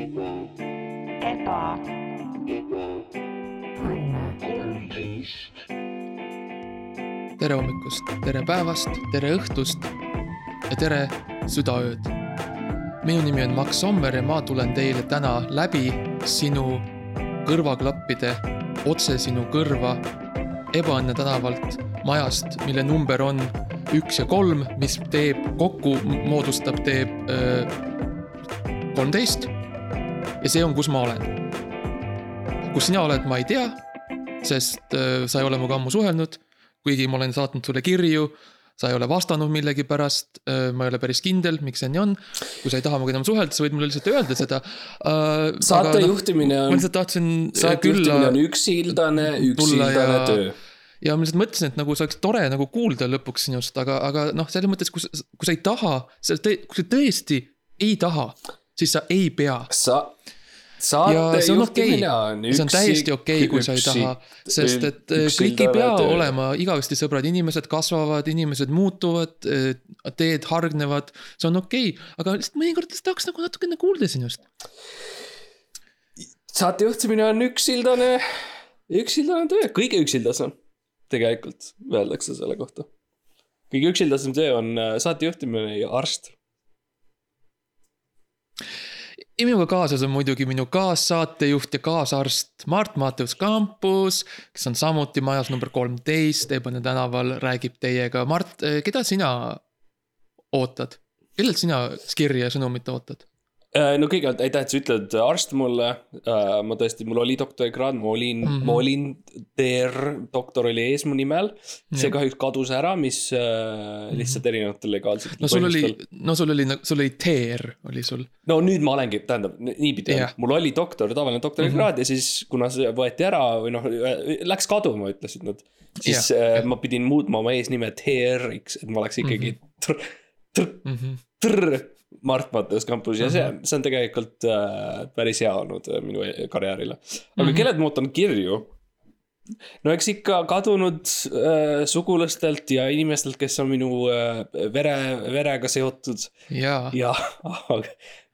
eba, tere hommikust, tere päevast, tere õhtust ja tere südaööd. minu nimi on Max Sommer ja ma tulen teile täna läbi sinu kõrvaklappide otse sinu kõrva Ebaõnne tänavalt majast, mille number on üks ja kolm, mis teeb kokku, moodustab, teeb kolmteist. Ja see on, kus ma olen. kus sina oled, ma ei tea, sest öö, sa ei ole minuga ammu suhelnud kuigi ma olen saatnud sulle kirju, sa ei ole vastanud millegipärast, ma ei ole päris kindel, miks see nii on. kui sa ei taha minuga enam suhelda, sa võid mulle lihtsalt öelda seda. saate juhtimine ma on, lihtsalt tahtsin äh, saate juhtimine külla on üksildane, üksildane ja- töö. ja ma lihtsalt mõtlesin, et nagu see oleks tore nagu kuulda lõpuks sinust, aga, aga noh, selles mõttes, kui, kui sa ei taha, kui sa tõesti ei taha, siis sa ei pea. sa, saate on juhtimine on see on täiesti okei, kui sa ei üksi- taha, sest et eh, kõik ei pea töö. olema igavesti sõbrad, inimesed kasvavad, inimesed muutuvad, teed hargnevad, see on okei okay., aga lihtsalt mõnikord tahaks nagu natukene kuulda sinust. saate juhtimine on üksildane, üksildane töö, kõige üksildasem tegelikult öeldakse selle kohta. kõige üksildasem töö on äh, saate juhtimine ja arst. Minuga kaasas on muidugi minu kaassaatejuht ja kaasarst Mart Mateus Kampus, kes on samuti majas number kolmteist Ebane tänaval, räägib teiega. Mart, keda sina ootad? kellelt sina kirja ja sõnumit ootad? Äh, no kõigepealt aitäh, et sa ütled arst mulle. ma tõesti, mul oli doktorikraad, ma olin mm, Mhm. -hmm. ma olin DR, doktor oli ees mu nimel. see kahjuks kadus ära, mis äh, lihtsalt erinevatel legaalsetel no sul oli, no sul oli, sul oli teer oli sul. no nüüd ma olengi, tähendab niipidi on, mul oli doktor, tavaline doktorikraad mm -hmm. ja siis, kuna see võeti ära või noh, läks kaduma, ütlesid nad. siis äh, ma pidin muutma oma eesnime TR-iks, et ma oleks ikkagi tr- tr- Mhm. trrr Mart Mattias kampus ja see, see on tegelikult äh, päris hea olnud äh, minu e- karjäärile. aga mm -hmm. kellelt ma ootan kirju? no eks ikka kadunud äh, sugulastelt ja inimestelt, kes on minu äh, vere, verega seotud jaa, ja,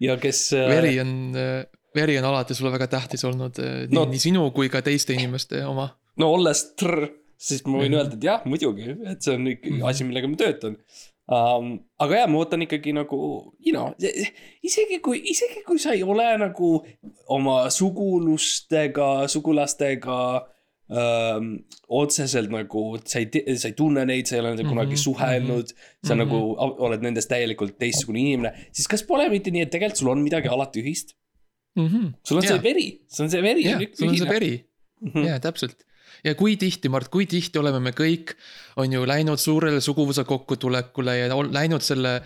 ja kes äh,. veri on, veri on alati sulle väga tähtis olnud, nii No- nii sinu kui ka teiste inimeste oma. no olles trr, siis ma võin Mhm. öelda, et jah, muidugi, et see on ikkagi asi, millega ma töötan um,. aga jah, ma ootan ikkagi nagu, you know, isegi kui, isegi kui sa ei ole nagu oma sugulustega, sugulastega um, otseselt nagu, sa ei, sa ei tunne neid, sa ei ole nendega kunagi Mhm, suhelnud. sa mhm. nagu a- oled nendest täielikult teistsugune inimene, siis kas pole mitte nii, et tegelikult sul on midagi alati ühist? sul on Jaa. see veri, sul on see veri. jah, sul on see veri, Mhm. jaa, täpselt. Ja kui tihti, Mart, kui tihti oleme me kõik, on ju läinud suurele suguvõsa kokkutulekule ja läinud selle,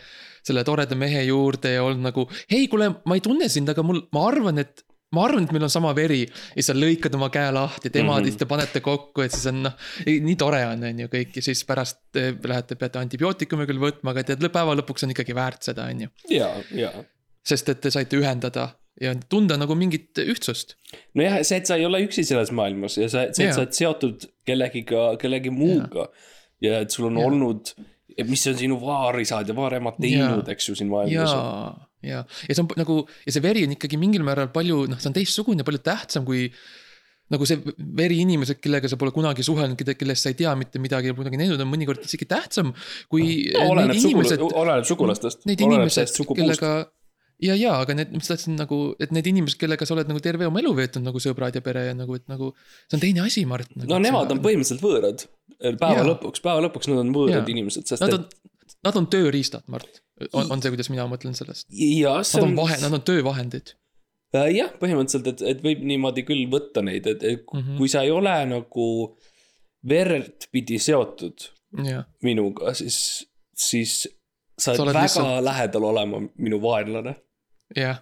selle toreda mehe juurde ja olnud nagu, hei, kuule, ma ei tunne sind, aga mul, ma arvan, et ma arvan, et meil on sama veri ja sa lõikad oma käe lahti, tema mm. -hmm. te panete kokku, et siis on noh, nii tore on, on ju kõik ja siis pärast eh, lähete, peate antibiootikume küll võtma, aga tead, päeva lõpuks on ikkagi väärt seda, on ju. ja, ja sest et te saite ühendada ja tunda nagu mingit ühtsust. nojah, see, et sa ei ole üksi selles maailmas ja sa, see, et Jaa. sa oled seotud kellegiga, kellegi muuga. ja et sul on Jaa. olnud, mis on sinu vaarisad ja vaaremad teinud, eks ju, siin maailmas. ja, ja, ja see on nagu ja see veri on ikkagi mingil määral palju, noh, see on teistsugune, palju tähtsam kui nagu see veri inimesed, kellega sa pole kunagi suhelnud, keda, kellest sa ei tea mitte midagi, kunagi näinud, on mõnikord isegi tähtsam kui no, oleneb sugulastest. need inimesed, kellega ja, ja, aga need, mis tahtsin nagu, et need inimesed, kellega sa oled nagu terve oma elu veetnud nagu sõbrad ja pere ja nagu, et nagu see on teine asi, Mart nagu,. no nemad on põhimõtteliselt võõrad. päeva Jaa. lõpuks, päeva lõpuks nad on võõrad Jaa. inimesed, sest Nad et on, nad on tööriistad, Mart, on, on see, kuidas mina mõtlen sellest. Nad on vahe, nad on töövahendid. jah, põhimõtteliselt, et, et võib niimoodi küll võtta neid, et, et Mhm. kui sa ei ole nagu verd pidi seotud jah, minuga, siis, siis sa Sa oled oled väga lihtsalt... lähedal olema minu vaenlane. jah.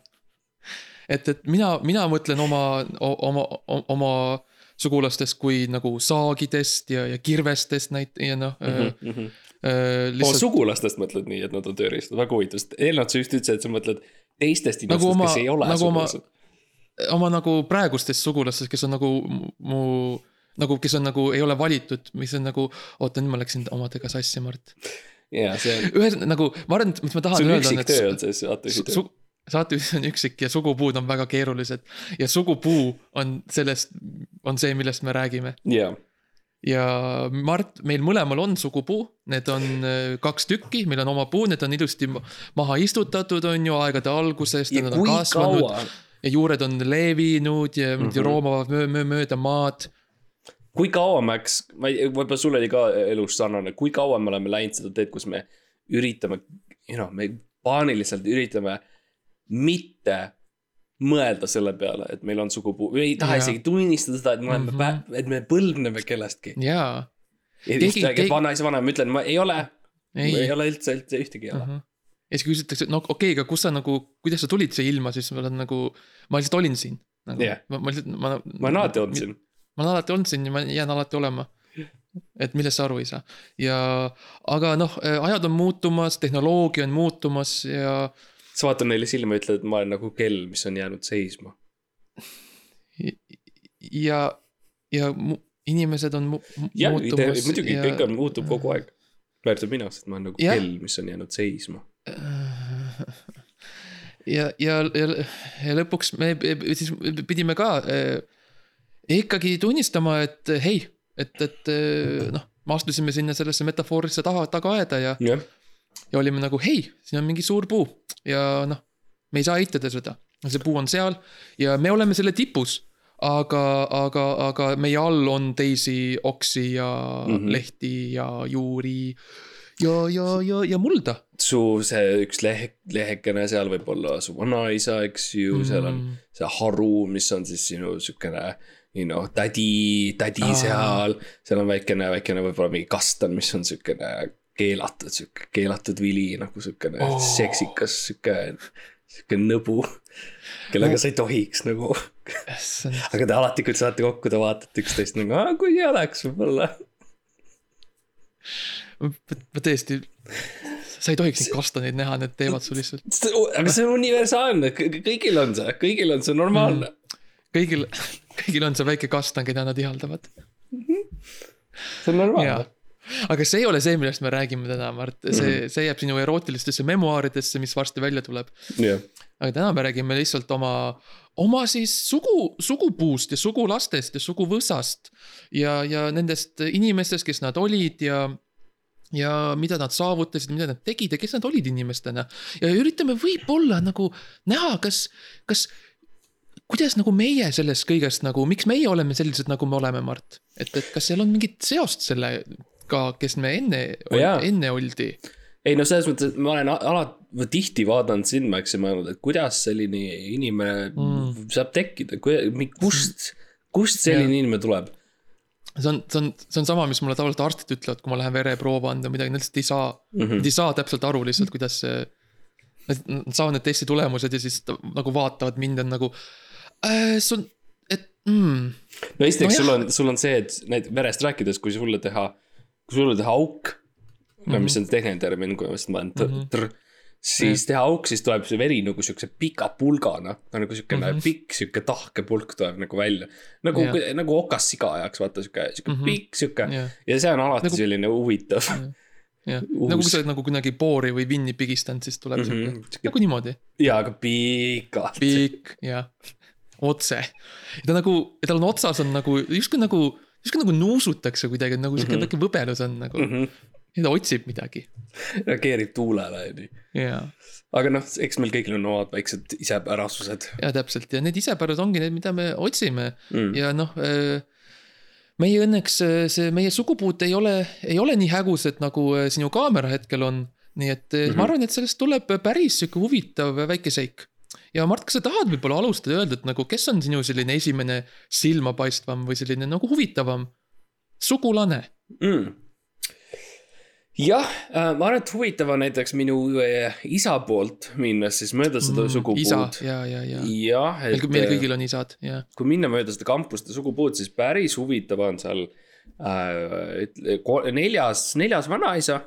et, et mina, mina mõtlen oma, oma, oma sugulastest kui nagu saagidest ja, ja kirvestest näit- ja noh mm Mhm, -hmm. äh, oma lihtsalt sugulastest mõtled nii, et nad on tööriistad, väga huvitav, sest eelnevalt sa just ütlesid, et sa mõtled teistest Nagu inimestest oma- nagu, kes ei ole nagu oma- sugulased. oma nagu praegustest sugulastest, kes on nagu mu- nagu, kes on nagu, ei ole valitud, mis on nagu, oota, nüüd ma läksin omadega sassi, Mart. ja see on, ühesõnaga nagu, ma arvan, et mis ma tahan see on öelda, üksik töö on see, su, ateüsi töö. Saatejuht on üksik ja sugupuud on väga keerulised. ja sugupuu on sellest, on see, millest me räägime. jaa. ja Mart, meil mõlemal on sugupuu, need on äh, kaks tükki, meil on oma puu, need on ilusti ma- maha istutatud, on ju, aegade algusest ja ja nad on kui kasvanud kaua, ja juured on levinud ja mm. -hmm. roomavad möö, möö, mööda maad. kui kaua läks, ma ei, võib-olla sul oli ka elus sarnane, kui kaua me oleme läinud seda teed, kus me üritame, you know, me paaniliselt üritame mitte mõelda selle peale, et meil on sugupuu, me ei taha Jaa. isegi tunnistada seda, et me oleme mm, -hmm. et me põlvneme kellestki. jaa, ja Keegi- siis räägib keegi- vanaisa vanem, ma ütlen, ma ei ole, ei, ole üldse, üldse ühtegi ei ole ja siis küsitakse, no okei okay,, aga kus sa nagu, kuidas sa tulid siia ilma, siis ma olen nagu, ma lihtsalt olin siin nagu, Jah. ma, ma lihtsalt, ma. ma olen alati olnud siin. ma olen alati olnud siin ja ma jään alati olema. et millest sa aru ei saa ja, aga noh, ajad on muutumas, tehnoloogia on muutumas ja sa vaatad neile silma ja ütled, et ma olen nagu kell, mis on jäänud seisma. ja, ja inimesed on mu, jah, muutumas muidugi ja... kõik on, muutub kogu aeg. väärtub minu arust, et ma olen nagu Jah. kell, mis on jäänud seisma. ja, ja, ja, ja lõpuks me siis pidime ka eh, ikkagi tunnistama, et hei, et, et eh, noh, me astusime sinna sellesse metafoorilisse taha, tagaaeda ja, jah, ja olime nagu hei, siin on mingi suur puu ja noh, me ei saa eitada seda. see puu on seal ja me oleme selle tipus. aga, aga, aga meie all on teisi oksi ja mm. -hmm. lehti ja juuri ja, ja, ja, ja mulda su see üks lehe, lehekene seal võib olla su vanaisa, eks ju mm, -hmm. seal on see haru, mis on siis sinu siukene. You know, tädi, tädi Aa. seal, seal on väikene, väikene võib-olla mingi kastan, mis on siukene keelatud, sihuke keelatud vili nagu siukene Oh. seksikas, sihuke, sihuke nõbu. kellega No. sa ei tohiks nagu, aga te alati, kui te saate kokku, te vaatate üksteist nagu, kui hea oleks võib-olla. ma tõesti, sa ei tohiks neid kastaneid näha, need teevad su lihtsalt, aga see on universaalne, kõigil on see, kõigil on see normaalne mm.. kõigil, kõigil on see väike kastan, keda nad ihaldavad. see on normaalne. Aga see ei ole see, millest me räägime täna, Mart, see, see jääb sinu erootilistesse memuaaridesse, mis varsti välja tuleb. jah, aga täna me räägime lihtsalt oma, oma siis sugu, sugupuust ja sugulastest ja suguvõsast ja, ja nendest inimestest, kes nad olid ja ja mida nad saavutasid, mida nad tegid ja kes nad olid inimestena. ja üritame võib-olla nagu näha, kas, kas, kuidas nagu meie sellest kõigest nagu, miks meie oleme sellised, nagu me oleme, Mart. et, et kas seal on mingit seost sellega, kes me enne Jaa., enne oldi. ei no selles mõttes, et ma olen alati, tihti vaadanud sind, Max, ja mõelnud, et kuidas selline inimene mm. saab tekkida, kust, kust selline Jah. inimene tuleb. see on, see on, see on sama, mis mulle tavaliselt arstid ütlevad, kui ma lähen vereproova anda, midagi, nad lihtsalt ei saa mm, -hmm. nad ei saa täpselt aru lihtsalt, kuidas see. Nad saavad need testi tulemused ja siis nagu vaatavad mind on nagu äh,. see on, et mm,, no esiteks Nojah. sul on, sul on see, et need verest rääkides, kui sulle teha, kui sulle teha auk mm, -hmm. no mis on tehniline termin, kui ma vist ma olen tr- Mhm. tr-, siis teha auk, siis tuleb see veri nagu siukse pika pulgana, nagu siukene mm Mhm. -hmm. pikk siuke tahke pulk tuleb nagu välja. nagu Jah. yeah., nagu okas siga ajaks, vaata siuke, siuke mm Mhm. -hmm. pikk siuke jah, ja see on alati Nagu- selline huvitav jah. Uus. nagu kui sa oled nagu kunagi boori või vinni pigistanud, siis tuleb mm Mhm. -hmm. sihuke, nagu niimoodi, ja, aga pikalt. pikk ja otse. ta nagu, tal on otsas on nagu justkui nagu, justkui nagu nuusutakse kuidagi, nagu sihuke Mhm. väike võbelus on nagu mm, Mhm. -hmm. ta otsib midagi reageerib tuulele, onju. ja aga noh, eks meil kõigil on omad väiksed isepärasused ja täpselt ja need isepärad ongi need, mida me otsime mm.. ja noh, meie õnneks äh, see meie sugupuut ei ole, ei ole nii hägusad, nagu äh, sinu kaamera hetkel on. nii et mm -hmm. ma arvan, et sellest tuleb päris sihuke huvitav väike seik. Ja Mart, kas sa tahad võib-olla alustada ja öelda, et nagu, kes on sinu selline esimene silmapaistvam või selline nagu huvitavam sugulane? mm.. jah, ma arvan, et huvitav on näiteks minu äh, isa poolt minnes siis mööda seda mm, sugupuud. isa ja, ja, ja. jah, meil, meil äh, kõigil on isad ja. kui minna mööda seda kampust ja sugupuud, siis päris huvitav on seal äh, neljas, neljas vanaisa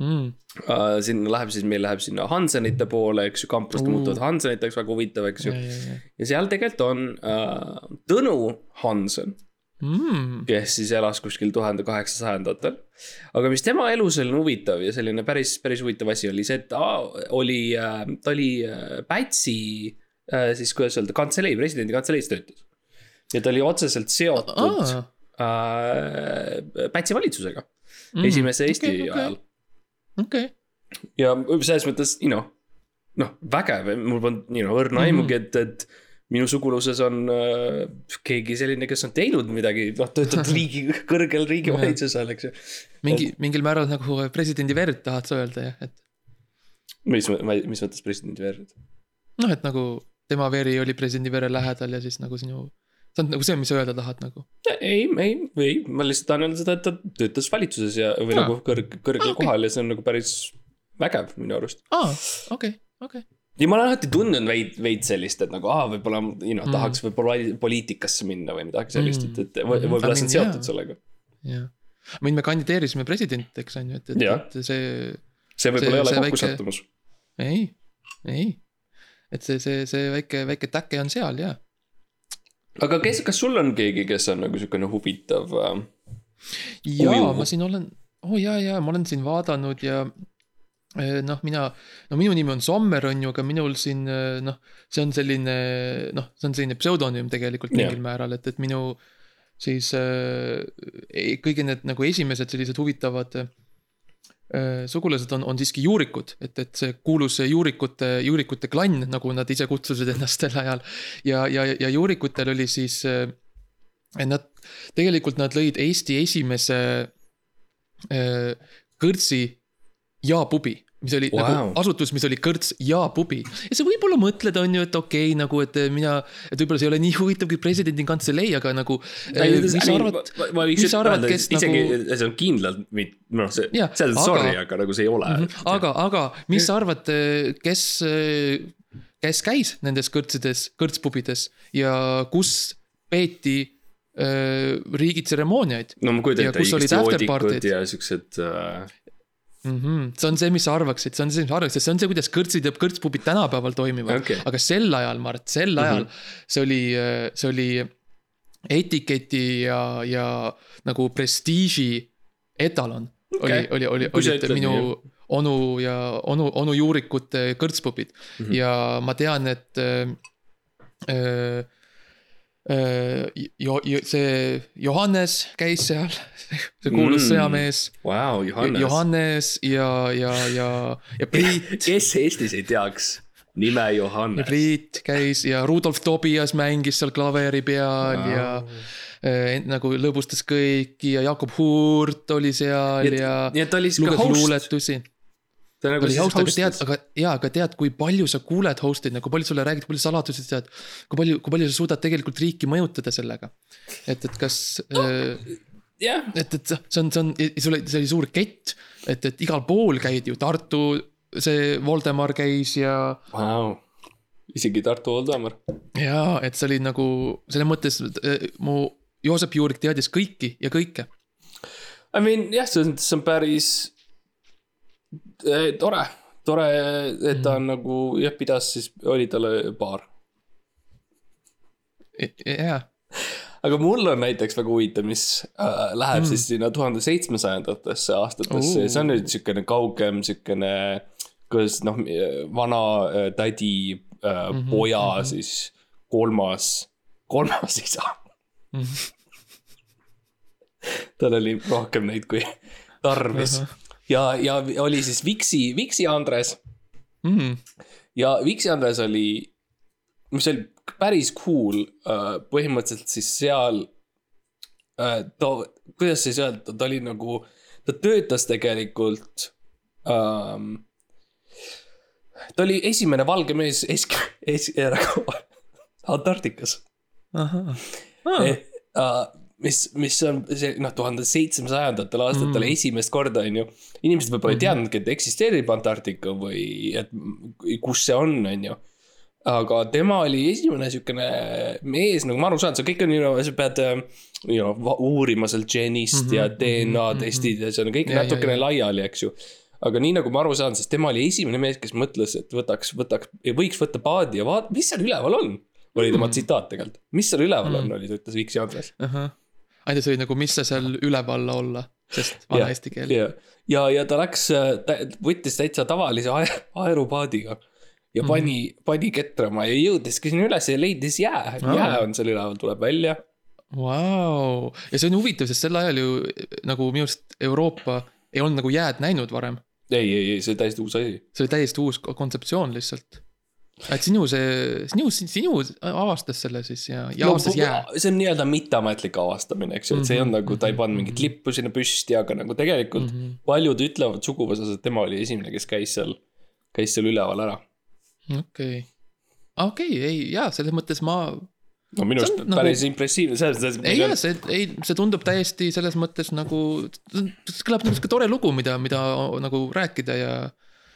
Mm. äh,. sinna läheb siis, meil läheb sinna Hansenite poole, eks ju, kampust Oo. muutuvad Hanseniteks, väga huvitav, eks ju ja, seal tegelikult on äh, Tõnu Hansen, mm.. kes siis elas kuskil tuhande kaheksasajandatel. aga mis tema elus oli huvitav ja selline päris, päris huvitav asi oli see, et ta oli, ta oli äh, Pätsi äh, siis kuidas öelda, kantselei, presidendi kantseleis töötas. ja ta oli otseselt seotud aa, äh, Pätsi valitsusega mm, esimese Eesti okay, okei. ajal. okei, ja selles mõttes, you know, noh, vägev, mul polnud, you know, õrna aimugi, et, et minu suguluses on äh, keegi selline, kes on teinud midagi, noh, töötab riigi, kõrgel riigivalitsusel, eks ju. mingi, mingil määral nagu presidendi verd tahad sa öelda jah, et mis, mis mõttes presidendi verd? noh, et nagu tema veri oli presidendi vere lähedal ja siis nagu sinu, see on nagu see, mis sa öelda tahad nagu. ei, ei, ei, ma lihtsalt tahan öelda seda, et ta töötas valitsuses ja, või Aa. nagu kõrg, kõrgel Aa, okei. kohal ja see on nagu päris vägev minu arust. aa, okei, okei. ja ma olen alati tundnud veid, veid sellist, et nagu aa, võib-olla, you know, Mm. tahaks võib-olla poliitikasse minna või midagi sellist, et, et või- Mm. võib-olla see on seotud sellega. jah, mean me kandideerisime presidentideks on ju, et, et, et see, see võib-olla ei ole kokkusattumus. ei, ei. et see, see, see väike, väike täke on seal ja. Aga kes, kas sul on keegi, kes on nagu siukene huvitav äh,? jaa, Uju. ma siin olen, oo oh, jaa, jaa, ma olen siin vaadanud ja eh, noh, mina, no minu nimi on Sommer on ju, aga minul siin eh, noh, see on selline noh, see on selline pseudonüüm tegelikult mingil määral, et, et minu siis äh, kõigi need nagu esimesed sellised huvitavad äh, sugulased on, on siiski juurikud, et, et see kuulus juurikute, juurikute klann, nagu nad ise kutsusid ennast sel ajal. ja, ja, ja juurikutel oli siis, nad, tegelikult nad lõid Eesti esimese äh, kõrtsi ja pubi mis oli wow. Wow. nagu asutus, mis oli kõrts ja pubi. ja sa võib-olla mõtled, on ju, et okei okay,, nagu, et mina, et võib-olla see ei ole nii huvitav kui presidendi kantselei, aga nagu. mis sa arvad, mis sa arvad, kes isegi nagu- see on kindlalt, noh, see, see on sorry, aga nagu see ei ole mm. -hmm. aga, aga mis sa arvad, kes, kes käis nendes kõrtsides, kõrtspubides ja kus peeti äh, riigitseremooniaid no ma kujutan Ja ette, igast joodikud ja siuksed äh,. mm? -hmm. see on see, mis sa arvaksid, see on see, mis sa arvaksid, see on see, kuidas kõrtsid ja kõrtspubid tänapäeval toimivad Okei. aga sel ajal, Mart, sel ajal mm -hmm. see oli, see oli etiketi ja, ja nagu prestiiži etalon okay.. oli, oli, oli, olid minu nii, onu ja onu, onu juurikute kõrtspubid mm Mhm. -hmm. ja ma tean, et äh, äh, jo, jo, see Johannes käis seal, see kuulus Mm. sõjamees Vau, Johannes. Johannes ja, ja, ja, ja Priit kes Eestis ei teaks nime Johannes? Priit käis ja Rudolf Tobias mängis seal klaveri peal wow. ja äh, nagu lõbustas kõiki ja Jakob Hurt oli seal ja nii et ta oli luges host. luuletusi. Ta nagu oli host, aga tead, aga jaa, aga tead, kui palju sa kuuled host'id nagu, palju sulle räägid, palju saladusi sa tead. kui palju, kui palju sa suudad tegelikult riiki mõjutada sellega. et, et kas no., jah, et, et see on, see on, see oli, see oli suur kett, et, et igal pool käidi ju, Tartu, see Voldemar käis ja vau. isegi Tartu Oldamar. jaa, et see oli nagu selles mõttes äh, mu Joosep Juurik teadis kõiki ja kõike. I mean jah, see on, see on päris tore, tore, et ta on nagu jah, pidas siis, oli talle paar. jaa, aga mul on näiteks väga huvitav, mis äh, läheb mm. siis sinna tuhande seitsmesajandatesse aastatesse ja see on nüüd siukene kaugem siukene, kuidas noh, vana äh, tädi äh, Mhm, poja mhm. siis kolmas, kolmas isa. tal oli rohkem neid kui tarvis ja, ja oli siis Viksi, Viksi Andres mm, ja Viksi Andres oli, mis oli päris cool äh,, põhimõtteliselt siis seal äh, ta, kuidas siis öelda, ta oli nagu, ta töötas tegelikult ähm,. ta oli esimene valge mees esk-, es-, nagu Antarktikas ahah, eh,. Uh, mis, mis on see noh, tuhande seitsmesajandatel aastatel Mm. mm. esimest korda on ju. inimesed võib-olla mm -hmm. ei teadnudki, et eksisteerib Antarktika või et kus see on, on ju. aga tema oli esimene siukene mees, nagu ma aru saan, see kõik on ju, sa pead äh, you know, uurima seal genist mm -hmm, ja Mhm, DNA mhm, testid ja see on kõik Ja, ja, natukene ja. laiali, eks ju aga nii nagu ma aru saan, siis tema oli esimene mees, kes mõtles, et võtaks, võtaks, võiks võtta paadi ja vaata, mis seal üleval on. oli tema Mm. tsitaat tegelikult, mis seal üleval on, Mm. oli, ta ütles Viksi Andres. ahah. Ainult see oli nagu, mis sa seal üleval olla, sest vana Jah, eesti keel. ja, ja, ja ta läks, ta võttis täitsa tavalise ae- aerupaadiga ja pani mm, -hmm. pani ketrama ja jõudiski sinna üles ja leidis jää Aa. jää on seal üleval, tuleb välja. Vau, ja see on huvitav, sest sel ajal ju nagu minu arust Euroopa ei olnud nagu jääd näinud varem. ei, ei, ei, see on täiesti uus asi. see oli täiesti uus ko- kontseptsioon lihtsalt. Et sinu see, sinu, sinu avastas selle siis ja, ja avastas jää. see on nii-öelda mitteametlik avastamine, eks ju, et see ei olnud nagu, ta ei pannud mingit Mhm. lippu sinna püsti, aga nagu tegelikult mm -hmm. paljud ütlevad suguvõsas, et tema oli esimene, kes käis seal, käis seal üleval ära. okei, okei, ei jaa, selles mõttes ma, no minu arust on nagu- päris impressiivne, selles mõttes. ei jaa, see, ei, see tundub täiesti selles mõttes nagu, see kõlab nagu sihuke tore lugu, mida, mida nagu rääkida ja,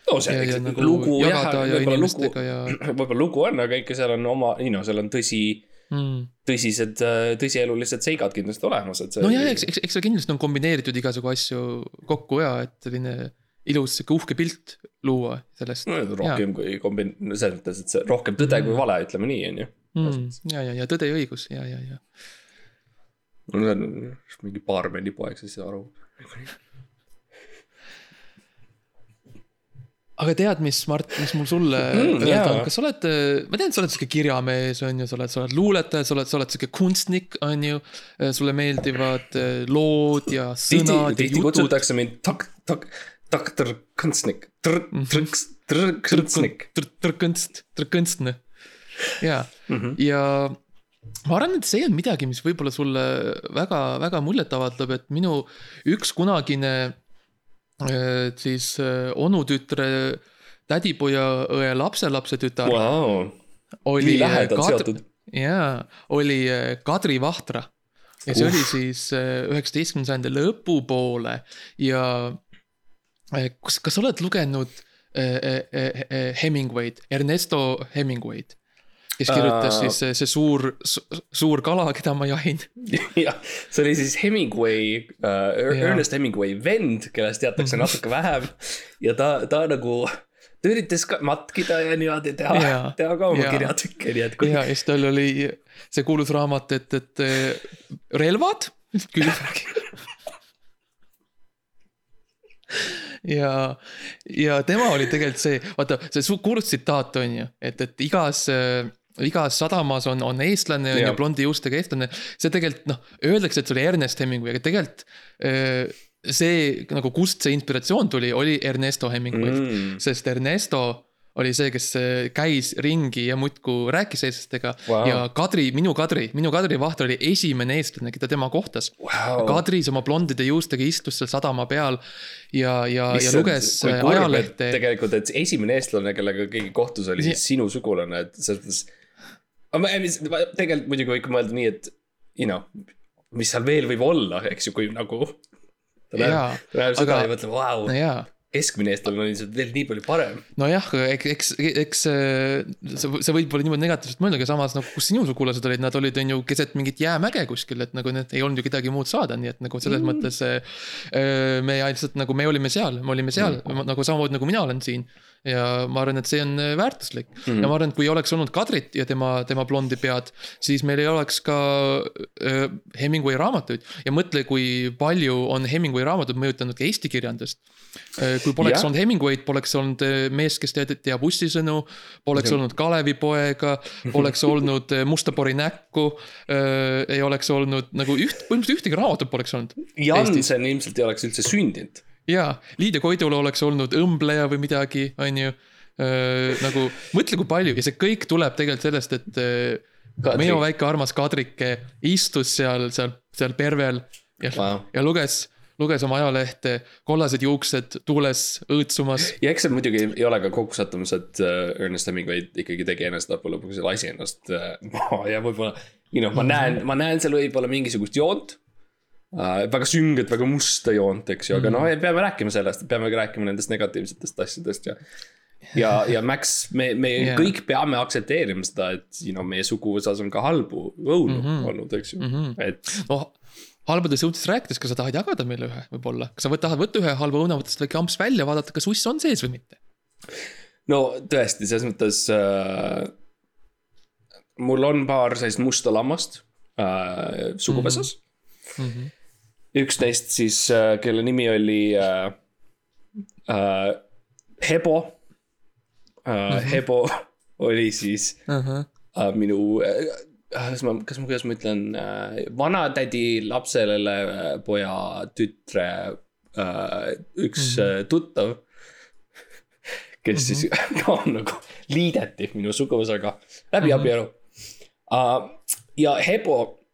no see ja, ja nagu lugu jah, ja võib-olla lugu, ja võib-olla lugu on, aga ikka seal on oma, ei noh, seal on tõsi, mm.. tõsised, tõsielulised seigad kindlasti olemas, et see. no ja, eks, eks, eks seal kindlasti on kombineeritud igasugu asju kokku ja et selline ilus sihuke uhke pilt luua sellest no,. rohkem kui kombin-, selles mõttes, et see rohkem tõde kui vale, ütleme nii, on ju. Mm, ja, ja, ja tõde ja õigus ja, ja, ja. no see on mingi baarmenipoeg, siis ei saa aru. Aga tead, mis, Mart, mis mul sulle Mm, öelda on, kas sa oled, ma tean, sa oled sihuke kirjamees, on ju, sa oled, sa oled luuletaja, sa oled, sa oled sihuke kunstnik, on ju. sulle meeldivad eh, lood ja tihti, sõnad ja tihti jutud. kutsutakse mind tak-, tak-, doktor kunstnik, Mhm. trõks, trõksnik. tõrkõnst, tõrkõnstne. ja, Mhm. ja ma arvan, et see on midagi, mis võib-olla sulle väga, väga muljet avaldab, et minu üks kunagine siis eh, onutütre, tädipoja õe lapselapse tütar Vau, oli lähedalt Kadri- jaa, oli äh, Kadri Vahtra. ja see Uh. oli siis äh, üheksateistkümnenda sajandi lõpupoole ja äh, kas, kas sa oled lugenud äh, äh, äh, Hemingway'd, Ernesto Hemingway'd? Kes kirjutas Äh. siis see, see suur, suur kala, keda ma jahin. jah, see oli siis Hemingway uh. Ernest Hemingway vend, kellest teatakse natuke vähem. ja ta, ta nagu, ta üritas ka matkida ja niimoodi teha teha ka oma kirjatükke, nii et kui ja, ja siis tal oli see kuulus raamat, et, et äh, relvad, küll ja, ja tema oli tegelikult see, vaata see su- kuulus tsitaat on ju, et, et igas äh, igas sadamas on, on eestlane on ju blondi juustega eestlane. see tegelikult noh, öeldakse, et see oli Ernest Hemingway, aga tegelikult äh, see nagu, kust see inspiratsioon tuli, oli Ernesto Hemingway mm.. sest Ernesto oli see, kes käis ringi ja muudkui rääkis eestlastega wow. ja Kadri, minu Kadri, minu Kadri Vaht oli esimene eestlane, keda tema kohtas Wow. Kadris oma blondide juustega istus seal sadama peal ja, ja, ja luges äh, ajalehte. tegelikult, et esimene eestlane, kellega keegi kohtus, oli siis sinu sugulane, et selles mõttes. Aga tegelikult muidugi võib ka mõelda nii, et you know, mis seal veel võib olla, eks ju, kui nagu. ta näeb ta näeb seda aga- ja mõtleb, vau, jaa, keskmine eestlane on ilmselt veel nii palju parem. nojah, eks, eks, eks äh, see, see võib olla niimoodi negatiivselt mõelda, aga samas nagu, kus sinu sugulased olid, nad olid, on ju, keset mingit jäämäge kuskil, et nagu need ei olnud ju kedagi muud saada, nii et nagu selles mm. mõttes äh, äh, me lihtsalt nagu me olime seal, me olime seal mm. nagu samamoodi nagu mina olen siin. Ja ma arvan, et see on äh, väärtuslik mm. ja ma arvan, et kui oleks olnud Kadrit ja tema, tema blondi pead, siis meil ei oleks ka äh, Hemingway raamatuid ja mõtle, kui palju on Hemingway raamatud mõjutanud ka eesti kirjandust. kui poleks Jah. olnud Hemingway'd, poleks olnud äh, mees, kes teab, teab ussisõnu, poleks olnud Kalevipoega, poleks olnud äh, Musta pori näkku äh,, ei oleks olnud nagu üht, põhimõtteliselt ühtegi raamatut poleks olnud. Jansen ilmselt ei oleks üldse sündinud. jaa, Liidia Koidula oleks olnud õmbleja või midagi, on ju. nagu mõtle, kui palju ja see kõik tuleb tegelikult sellest, et Kadri. minu väike armas Kadrike istus seal, seal, seal pervel ja Vau. ja luges, luges oma ajalehte, kollased juuksed tuules õõtsumas. ja eks see muidugi ei ole ka kokkusattumus, et Ernest Hemingway ikkagi tegi enesetapu lõpuks, lasi ennast maha ja võib-olla. you know, ma näen, ma näen seal võib-olla mingisugust joont. Väga sünget, väga musta joont, eks ju, aga noh, peame rääkima sellest, peame ka rääkima nendest negatiivsetest asjadest ja. ja, ja Max, me, me yeah. kõik peame aktsepteerima seda, et you know, meie suguvõsas on ka halbu õunu mm -hmm. olnud, eks ju mm, -hmm. et noh, halbadest õudustest rääkides, kas sa tahad jagada meile ühe võib-olla, kas sa võt- tahad võtta ühe halva õuna, võtta seda väike amps välja, vaadata, kas uss on sees või mitte? no tõesti, selles mõttes äh,. mul on paar sellist musta lammast äh, suguvõsas mm. Mm -hmm. üks neist siis, kelle nimi oli äh, äh, Hebo äh, mm. -hmm. Hebo oli siis uh -huh. äh, minu äh,, kas ma, kas ma, kuidas ma ütlen äh,, vanatädi lapsele äh, poja tütre äh, üks mm -hmm. tuttav. kes mm -hmm. siis ka nagu liideti minu suguvõsaga läbi mm -hmm. abielu uh,. ja Hebo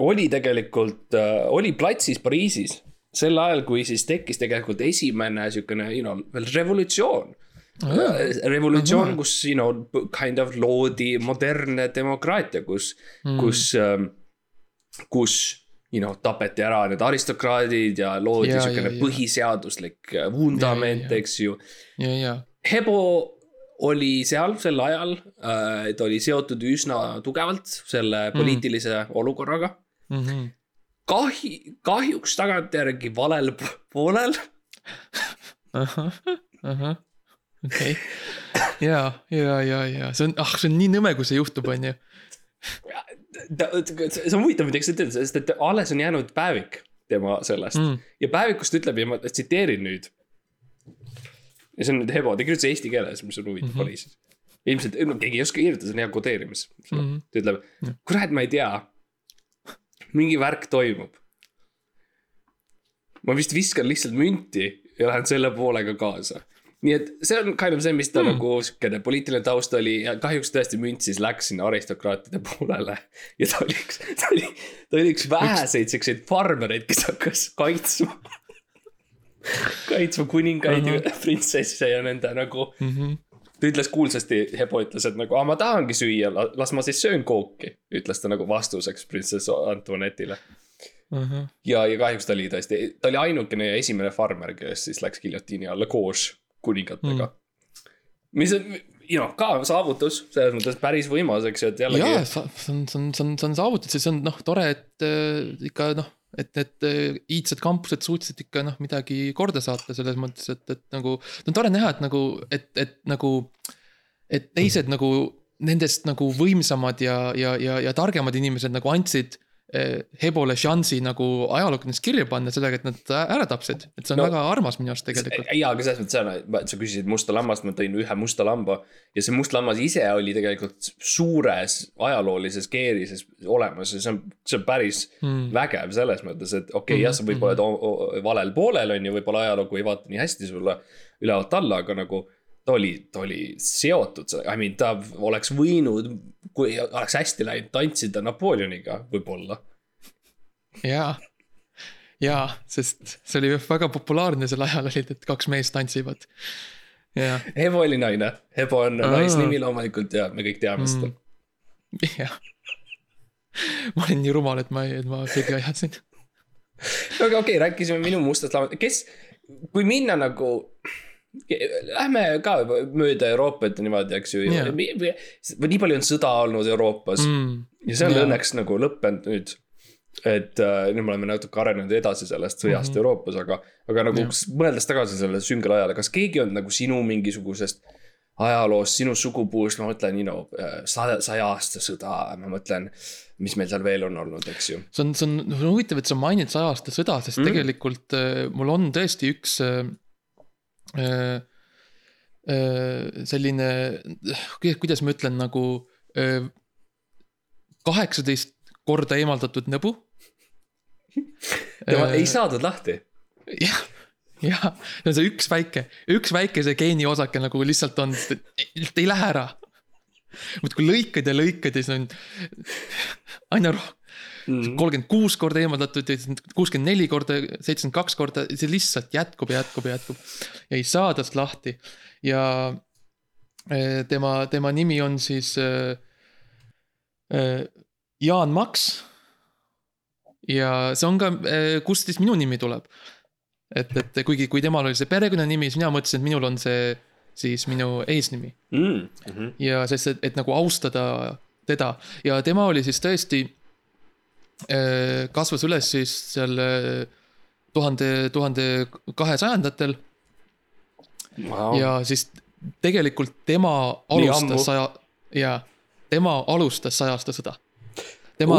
oli tegelikult uh,, oli platsis Pariisis sel ajal, kui siis tekkis tegelikult esimene siukene, you know, veel revolutsioon revolutsioon, kus you know kind of loodi modernne demokraatia, kus mm., kus, ähm, kus you know tapeti ära need aristokraadid ja loodi ja, siukene ja, põhiseaduslik äh, vundament, eks ju. Hebo oli seal sel ajal, äh, ta oli seotud üsna tugevalt selle mm. poliitilise mm. olukorraga mm. -hmm. kahi-, kahjuks tagantjärgi valel poolel ahah, ahah okei ja, ja, ja, ja see on, ah, see on nii nõme, kui see juhtub, on ju. see on huvitav, mida sa ütled, sest et alles on jäänud päevik tema sellest mm. ja päevikust ütleb ja ma tsiteerin nüüd. ja see on nüüd Hebo, ta kirjutas eesti keeles, mis on huvitav mm -hmm. Pariisis. ilmselt, no keegi ei oska kirjutada, see on hea kodeerimis mm. -hmm. ta ütleb, kurat, ma ei tea. Mingi värk toimub. ma vist viskan lihtsalt münti ja lähen selle poolega kaasa nii et see on kind of see, mis ta hmm. nagu siukene poliitiline taust oli ja kahjuks tõesti münt siis läks sinna aristokraatide poolele. ja ta oli üks, ta oli, ta oli üks väheseid siukseid farmereid, kes hakkas kaitsma kaitsma kuningaid uh -huh. ja printsesse ja nende nagu mm. -hmm. Ta ütles kuulsasti, Hebo ütles, et nagu, aa ma tahangi süüa, las ma siis söön kooki. ütles ta nagu vastuseks printsess Antoinette'ile uh. -huh. ja, ja kahjuks ta oli tõesti, ta oli ainukene ja esimene farmer, kes siis läks giljotiini alla koos kuningatega mm.. mis on, you know, ka saavutus, selles mõttes päris võimas, eks ju, et jällegi. jaa, see on, see on, see on, see on saavutus ja see on noh, tore, et äh, ikka noh, et need äh, iidsed kampused suutsid ikka noh, midagi korda saata selles mõttes, et, et nagu. on tore näha, et nagu, et, et nagu, et teised mm. nagu nendest nagu võimsamad ja, ja, ja, ja targemad inimesed nagu andsid Hebole šansi nagu ajalookonnas kirja panna sellega, et nad ära tapsid, et see on no, väga armas minu arust tegelikult. jaa, aga selles mõttes, sa küsisid musta lammast, ma tõin ühe musta lamba. ja see must lammas ise oli tegelikult suures ajaloolises keerises olemas ja see on, see on päris hmm. vägev selles mõttes, et okei okay, mm -hmm. jah, sa võib-olla oled hmm. valel poolel on ju, võib-olla ajalugu ei vaata nii hästi sulle ülevalt alla, aga nagu ta oli, ta oli seotud I mean ta oleks võinud, kui oleks hästi läinud, tantsida Napoleoniga võib-olla. jaa, jaa, sest see oli väga populaarne sel ajal olid, et kaks meest tantsivad. Hebo oli naine, Hebo on naisnimi loomulikult ja me kõik teame seda. Mm.. jah, ma olin nii rumal, et ma, et ma kõige ajasin. aga okei okay,, rääkisime minu mustast laamast, kes, kui minna nagu Lähme ka mööda Euroopat ja niimoodi, eks ju yeah.. nii palju on sõda olnud Euroopas mm. ja see on yeah. õnneks nagu lõppenud nüüd. et äh, nüüd me oleme natuke arenenud edasi sellest sõjast mm -hmm. Euroopas, aga, aga nagu yeah. mõeldes tagasi sellele süngele ajale, kas keegi on nagu sinu mingisugusest ajaloost, sinu sugupuust, ma mõtlen, you know, äh, saja, saja aasta sõda, ma mõtlen mis meil seal veel on olnud, eks ju. see on, see on, see on huvitav, et sa mainid saja aasta sõda, sest mm. tegelikult äh, mul on tõesti üks äh, selline, kuidas ma ütlen, nagu äh, kaheksateist korda eemaldatud nõbu. ei saadud lahti. jah, jah, see on see üks väike, üks väike see geeniosake nagu lihtsalt on, ei lähe ära. muudkui lõikad ja lõikad ja siis on aina rohkem. Kolmkümmend kuus korda eemaldatud ja kuuskümmend neli korda, seitsekümmend kaks korda, see lihtsalt jätkub ja jätkub ja jätkub. ja ei saa tast lahti ja eh, tema, tema nimi on siis äh, äh, Jaan Maks. ja see on ka, kust siis minu nimi tuleb. et, et kuigi, kui temal oli see perekonnanimi, siis mina mõtlesin, et minul on see siis minu eesnimi mm. -hmm. ja sest, et, nagu austada teda ja tema oli siis tõesti Äh, kasvas üles siis seal äh, tuhande, tuhande kahesajandatel wow.. ja siis tegelikult tema alustas saja, ja tema alustas saja aasta sõda. tema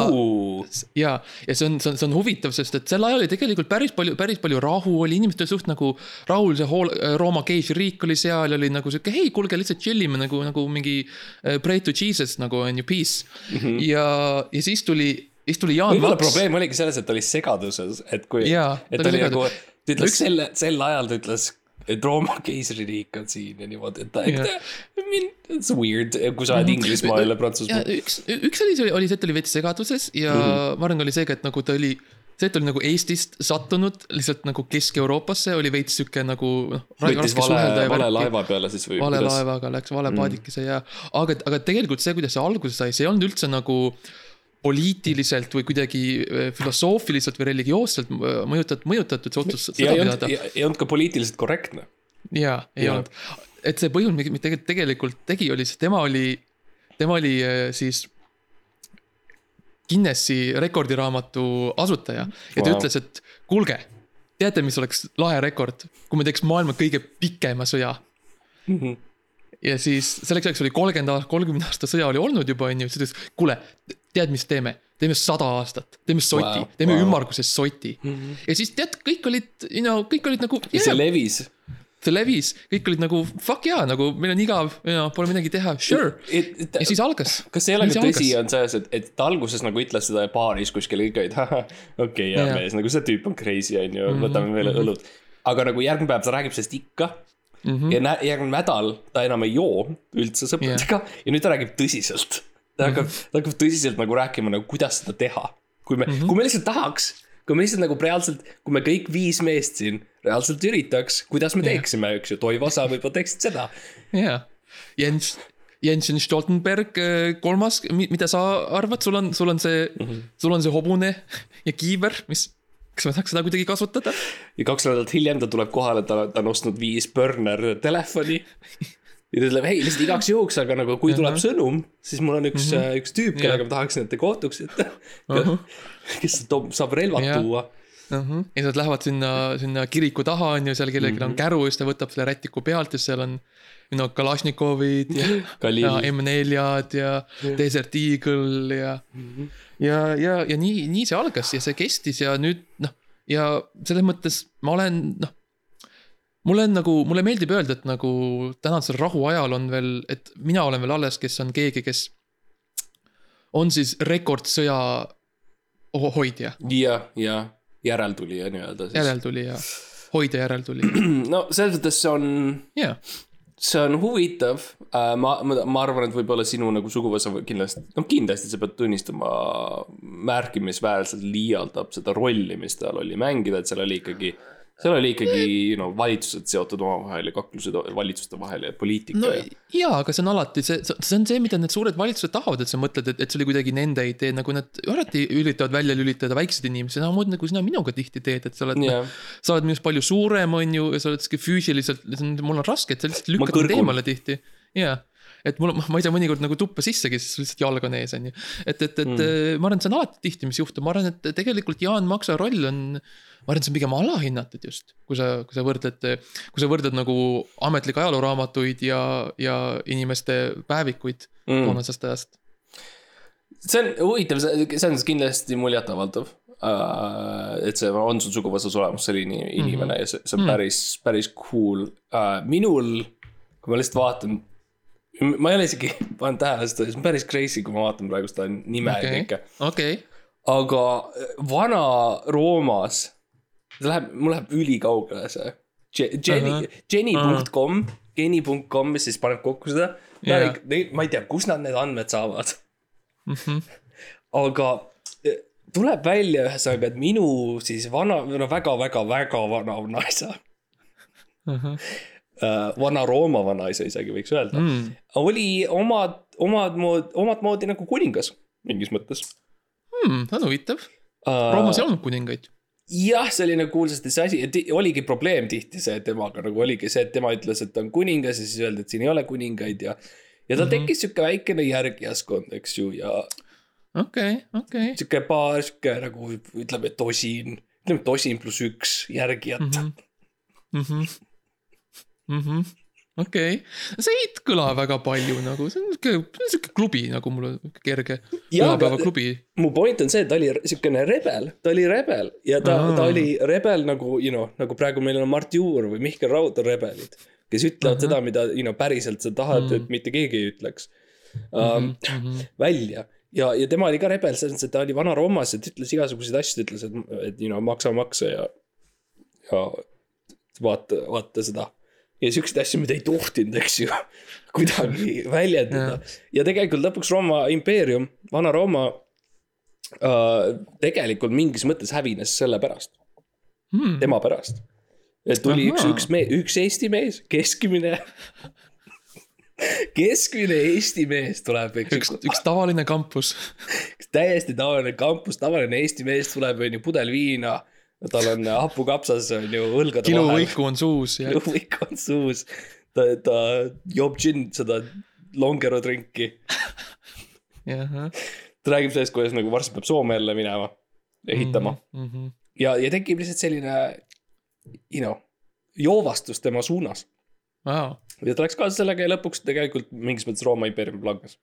ja, ja see on, see on, see on huvitav, sest et sel ajal oli tegelikult päris palju, päris palju rahu oli, inimestel suht nagu rahul, see hool, Rooma keisririik oli seal, oli nagu sihuke, hei, kuulge, lihtsalt chill ime nagu, nagu mingi uh, pray to jesus nagu on ju, peace mm. -hmm. ja, ja siis tuli, siis tuli Jaan võib-olla probleem oligi selles, et ta oli segaduses, et kui, et ta oli nagu, ta ütles Üks... selle, sel ajal ta ütles et Rooma keisririik on siin ja niimoodi, et ta I mean, it's weird, kui sa oled mhm. Inglismaal ja Prantsusmaal. üks, üks oli, oli see, et ta oli veits segaduses ja mm -hmm. ma arvan, oli see ka, et nagu ta oli see, et ta oli nagu Eestist sattunud lihtsalt nagu Kesk-Euroopasse oli veits sihuke nagu noh. võttis vale, vale laeva peale siis või? vale kuidas? laevaga läks vale mm. paadikese ja, aga, aga tegelikult see, kuidas see alguse sai, see ei olnud üldse nagu poliitiliselt või kuidagi äh, filosoofiliselt või religioosselt äh, mõjutatud, mõjutatud see otsus. ja ei olnud, ei olnud ka poliitiliselt korrektne. ja, ei ja. olnud, et see põhjus, miks ta tegelikult tegi, oli see, tema oli, tema oli äh, siis. Guinessi rekordiraamatu asutaja ja ta wow. ütles, et kuulge, teate, mis oleks lahe rekord, kui me teeks maailma kõige pikema sõja mm. -hmm ja siis selleks ajaks oli kolmkümmend aastat, kolmekümne aasta sõja oli olnud juba, on ju, siis ta ütles, kuule, tead, mis teeme? teeme sada aastat, teeme soti wow,, teeme wow. ümmarguses soti mm. -hmm. ja siis tead, kõik olid, you know, kõik olid nagu yeah.. see levis see levis, kõik olid nagu fuck jaa, nagu meil on igav, you know, pole midagi teha, sure. ja siis algas. kas see ei ole ka tõsi, on selles, et, et ta alguses nagu ütles seda baaris kuskil kõik olid, okei hea yeah. mees, nagu see tüüp on crazy, on ju, võtame veel mm -hmm. õlut. aga nagu järgmine päev ta räägib sellest ikka mm. -hmm. ja järgmine nädal ta enam ei joo üldse sõpradega yeah. ja nüüd ta räägib tõsiselt. Ta hakkab -hmm. ta hakkab tõsiselt nagu rääkima nagu kuidas seda teha. kui me mm, -hmm. kui me lihtsalt tahaks, kui me lihtsalt nagu reaalselt, kui me kõik viis meest siin reaalselt üritaks, kuidas me teeksime yeah., eks ju, Toivo, sa võib-olla teeksid seda. jaa, Jens, Jensen Stoltenberg, äh, kolmas, mida sa arvad, sul on, sul on see mm, -hmm. sul on see hobune ja kiiver, mis kas ma saaks seda kuidagi kasutada? ja kaks nädalat hiljem ta tuleb kohale, ta, ta on ostnud viis burner telefoni. ja ta ütleb, hei, lihtsalt igaks juhuks, aga nagu kui tuleb sõnum, siis mul on üks mm, -hmm. üks tüüp, kellega ma tahaksin, et te kohtuksite uh. -huh. kes toob, saab relvad ja. tuua uh. -huh. ja siis nad lähevad sinna, sinna kiriku taha, on ju, seal kellelgi mm -hmm. on mhm. käru ja siis ta võtab selle rätiku pealt ja seal on no Kalašnikovid ja, ja M4-d ja Desert Eagle ja mm, -hmm. ja, ja, ja nii, nii see algas ja see kestis ja nüüd noh, ja selles mõttes ma olen noh. Mulle on nagu, mulle meeldib öelda, et nagu tänasel rahuajal on veel, et mina olen veel alles, kes on keegi, kes on siis rekordsõja hoidja. ja, ja järeltulija nii-öelda siis. järeltulija, hoidja järeltulija. no selles mõttes see on yeah see on huvitav uh,, ma, ma, ma arvan, et võib-olla sinu nagu suguvõsa kindlasti, noh kindlasti sa pead tunnistama, märkimisväärselt liialdab seda rolli, mis tal oli mängida, et seal oli ikkagi seal oli ikkagi no valitsused seotud omavahel ja kaklused valitsuste vahel ja poliitika no, ja. jaa, aga see on alati see, see on see, mida need suured valitsused tahavad, et sa mõtled, et, et see oli kuidagi nende idee, nagu nad alati üritavad välja lülitada väikseid inimesi, samamoodi nagu sina minuga tihti teed, et sa oled yeah., sa oled minust palju suurem, on ju, ja sa oled sihuke füüsiliselt, mul on raske, et sa lihtsalt lükkad mind eemale tihti, jaa et mul, ma ei saa mõnikord nagu tuppa sissegi, sest lihtsalt jalg on ees, on ju. et, et, et mm. ma arvan, et see on alati tihti, mis juhtub, ma arvan, et tegelikult Jaan Maksa roll on ma arvan, et see on pigem alahinnatud just, kui sa, kui sa võrdled, kui sa võrdled nagu ametlikke ajalooraamatuid ja, ja inimeste päevikuid mm. toonasest ajast. see on huvitav, see on kindlasti muljetavaldav uh,. et see on sul suguvõsas olemas, selline inimene mm -hmm. ja see, see on mm. päris, päris cool uh,. minul, kui ma lihtsalt vaatan ma ei ole isegi pannud tähele seda, see on päris crazy, kui ma vaatan praegu seda nime okay. ja kõike. okei okay. aga vana Roomas see läheb, mul läheb ülikaugele see. Jenny, Jenny.com, Jenny.com, mis siis paneb kokku seda yeah.. ma ei tea, kust nad need andmed saavad mm. -hmm. aga e, tuleb välja ühesõnaga, et minu siis vana, no väga-väga-väga vana vanaisa uh. -huh. Uh, vana Rooma vanaisa isegi võiks öelda mm., oli omad, omad moodi, omat moodi nagu kuningas mingis mõttes hmm,. see on huvitav uh,. Roomas ei olnud kuningaid jah, see oli nagu kuulsasti see asi, et oligi probleem tihti see temaga nagu oligi see, et tema ütles, et ta on kuningas ja siis öeldi, et siin ei ole kuningaid ja. ja tal mm -hmm. tekkis sihuke väikene järgijaskond, eks ju, ja. okei okay,, okei okay.. sihuke paar sihuke nagu ütleme tosin, ütleme tosin pluss üks järgijat mm. -hmm. Mm -hmm. Mm -hmm. Okei okay., see ei kõla väga palju nagu, see on sihuke, sihuke klubi nagu mul on kerge pühapäevaklubi. mu point on see, et ta oli siukene rebel, ta oli rebel ja ta ta oli rebel nagu, you know, nagu praegu meil on Mart Juur või Mihkel Raud on rebelid. kes ütlevad Ahah. seda, mida, you know, päriselt sa tahad Mm. et mitte keegi ei ütleks um,. välja ja, ja tema oli ka rebel selles mõttes, et ta oli Vana-Roomas, et ütles igasuguseid asju, ütles, et, et you know, maksa makse ja, ja vaata, vaata seda. Ja siukseid asju, mida ei tohtinud, eks ju, kuidagi väljendada. ja tegelikult lõpuks Rooma impeerium, Vana-Rooma äh, tegelikult mingis mõttes hävines selle pärast, Hmm. tema pärast. et tuli üks, Ahaa. üks mees, üks Eesti mees, keskmine keskmine Eesti mees tuleb, eks üks, üks tavaline kampus. täiesti tavaline kampus, tavaline Eesti mees tuleb, on ju, pudel viina. Tal on hapukapsas on ju õlgade kiluvõiku on suus ja kiluvõik on suus. ta, ta joob džinn seda Longero drinki. ta räägib sellest, kuidas nagu varsti peab Soome jälle minema, ehitama mm. -hmm. ja, ja tekib lihtsalt selline, you know, joovastus tema suunas. Ja ta läks kaasa sellega ja lõpuks tegelikult mingis mõttes Rooma impeerium langes.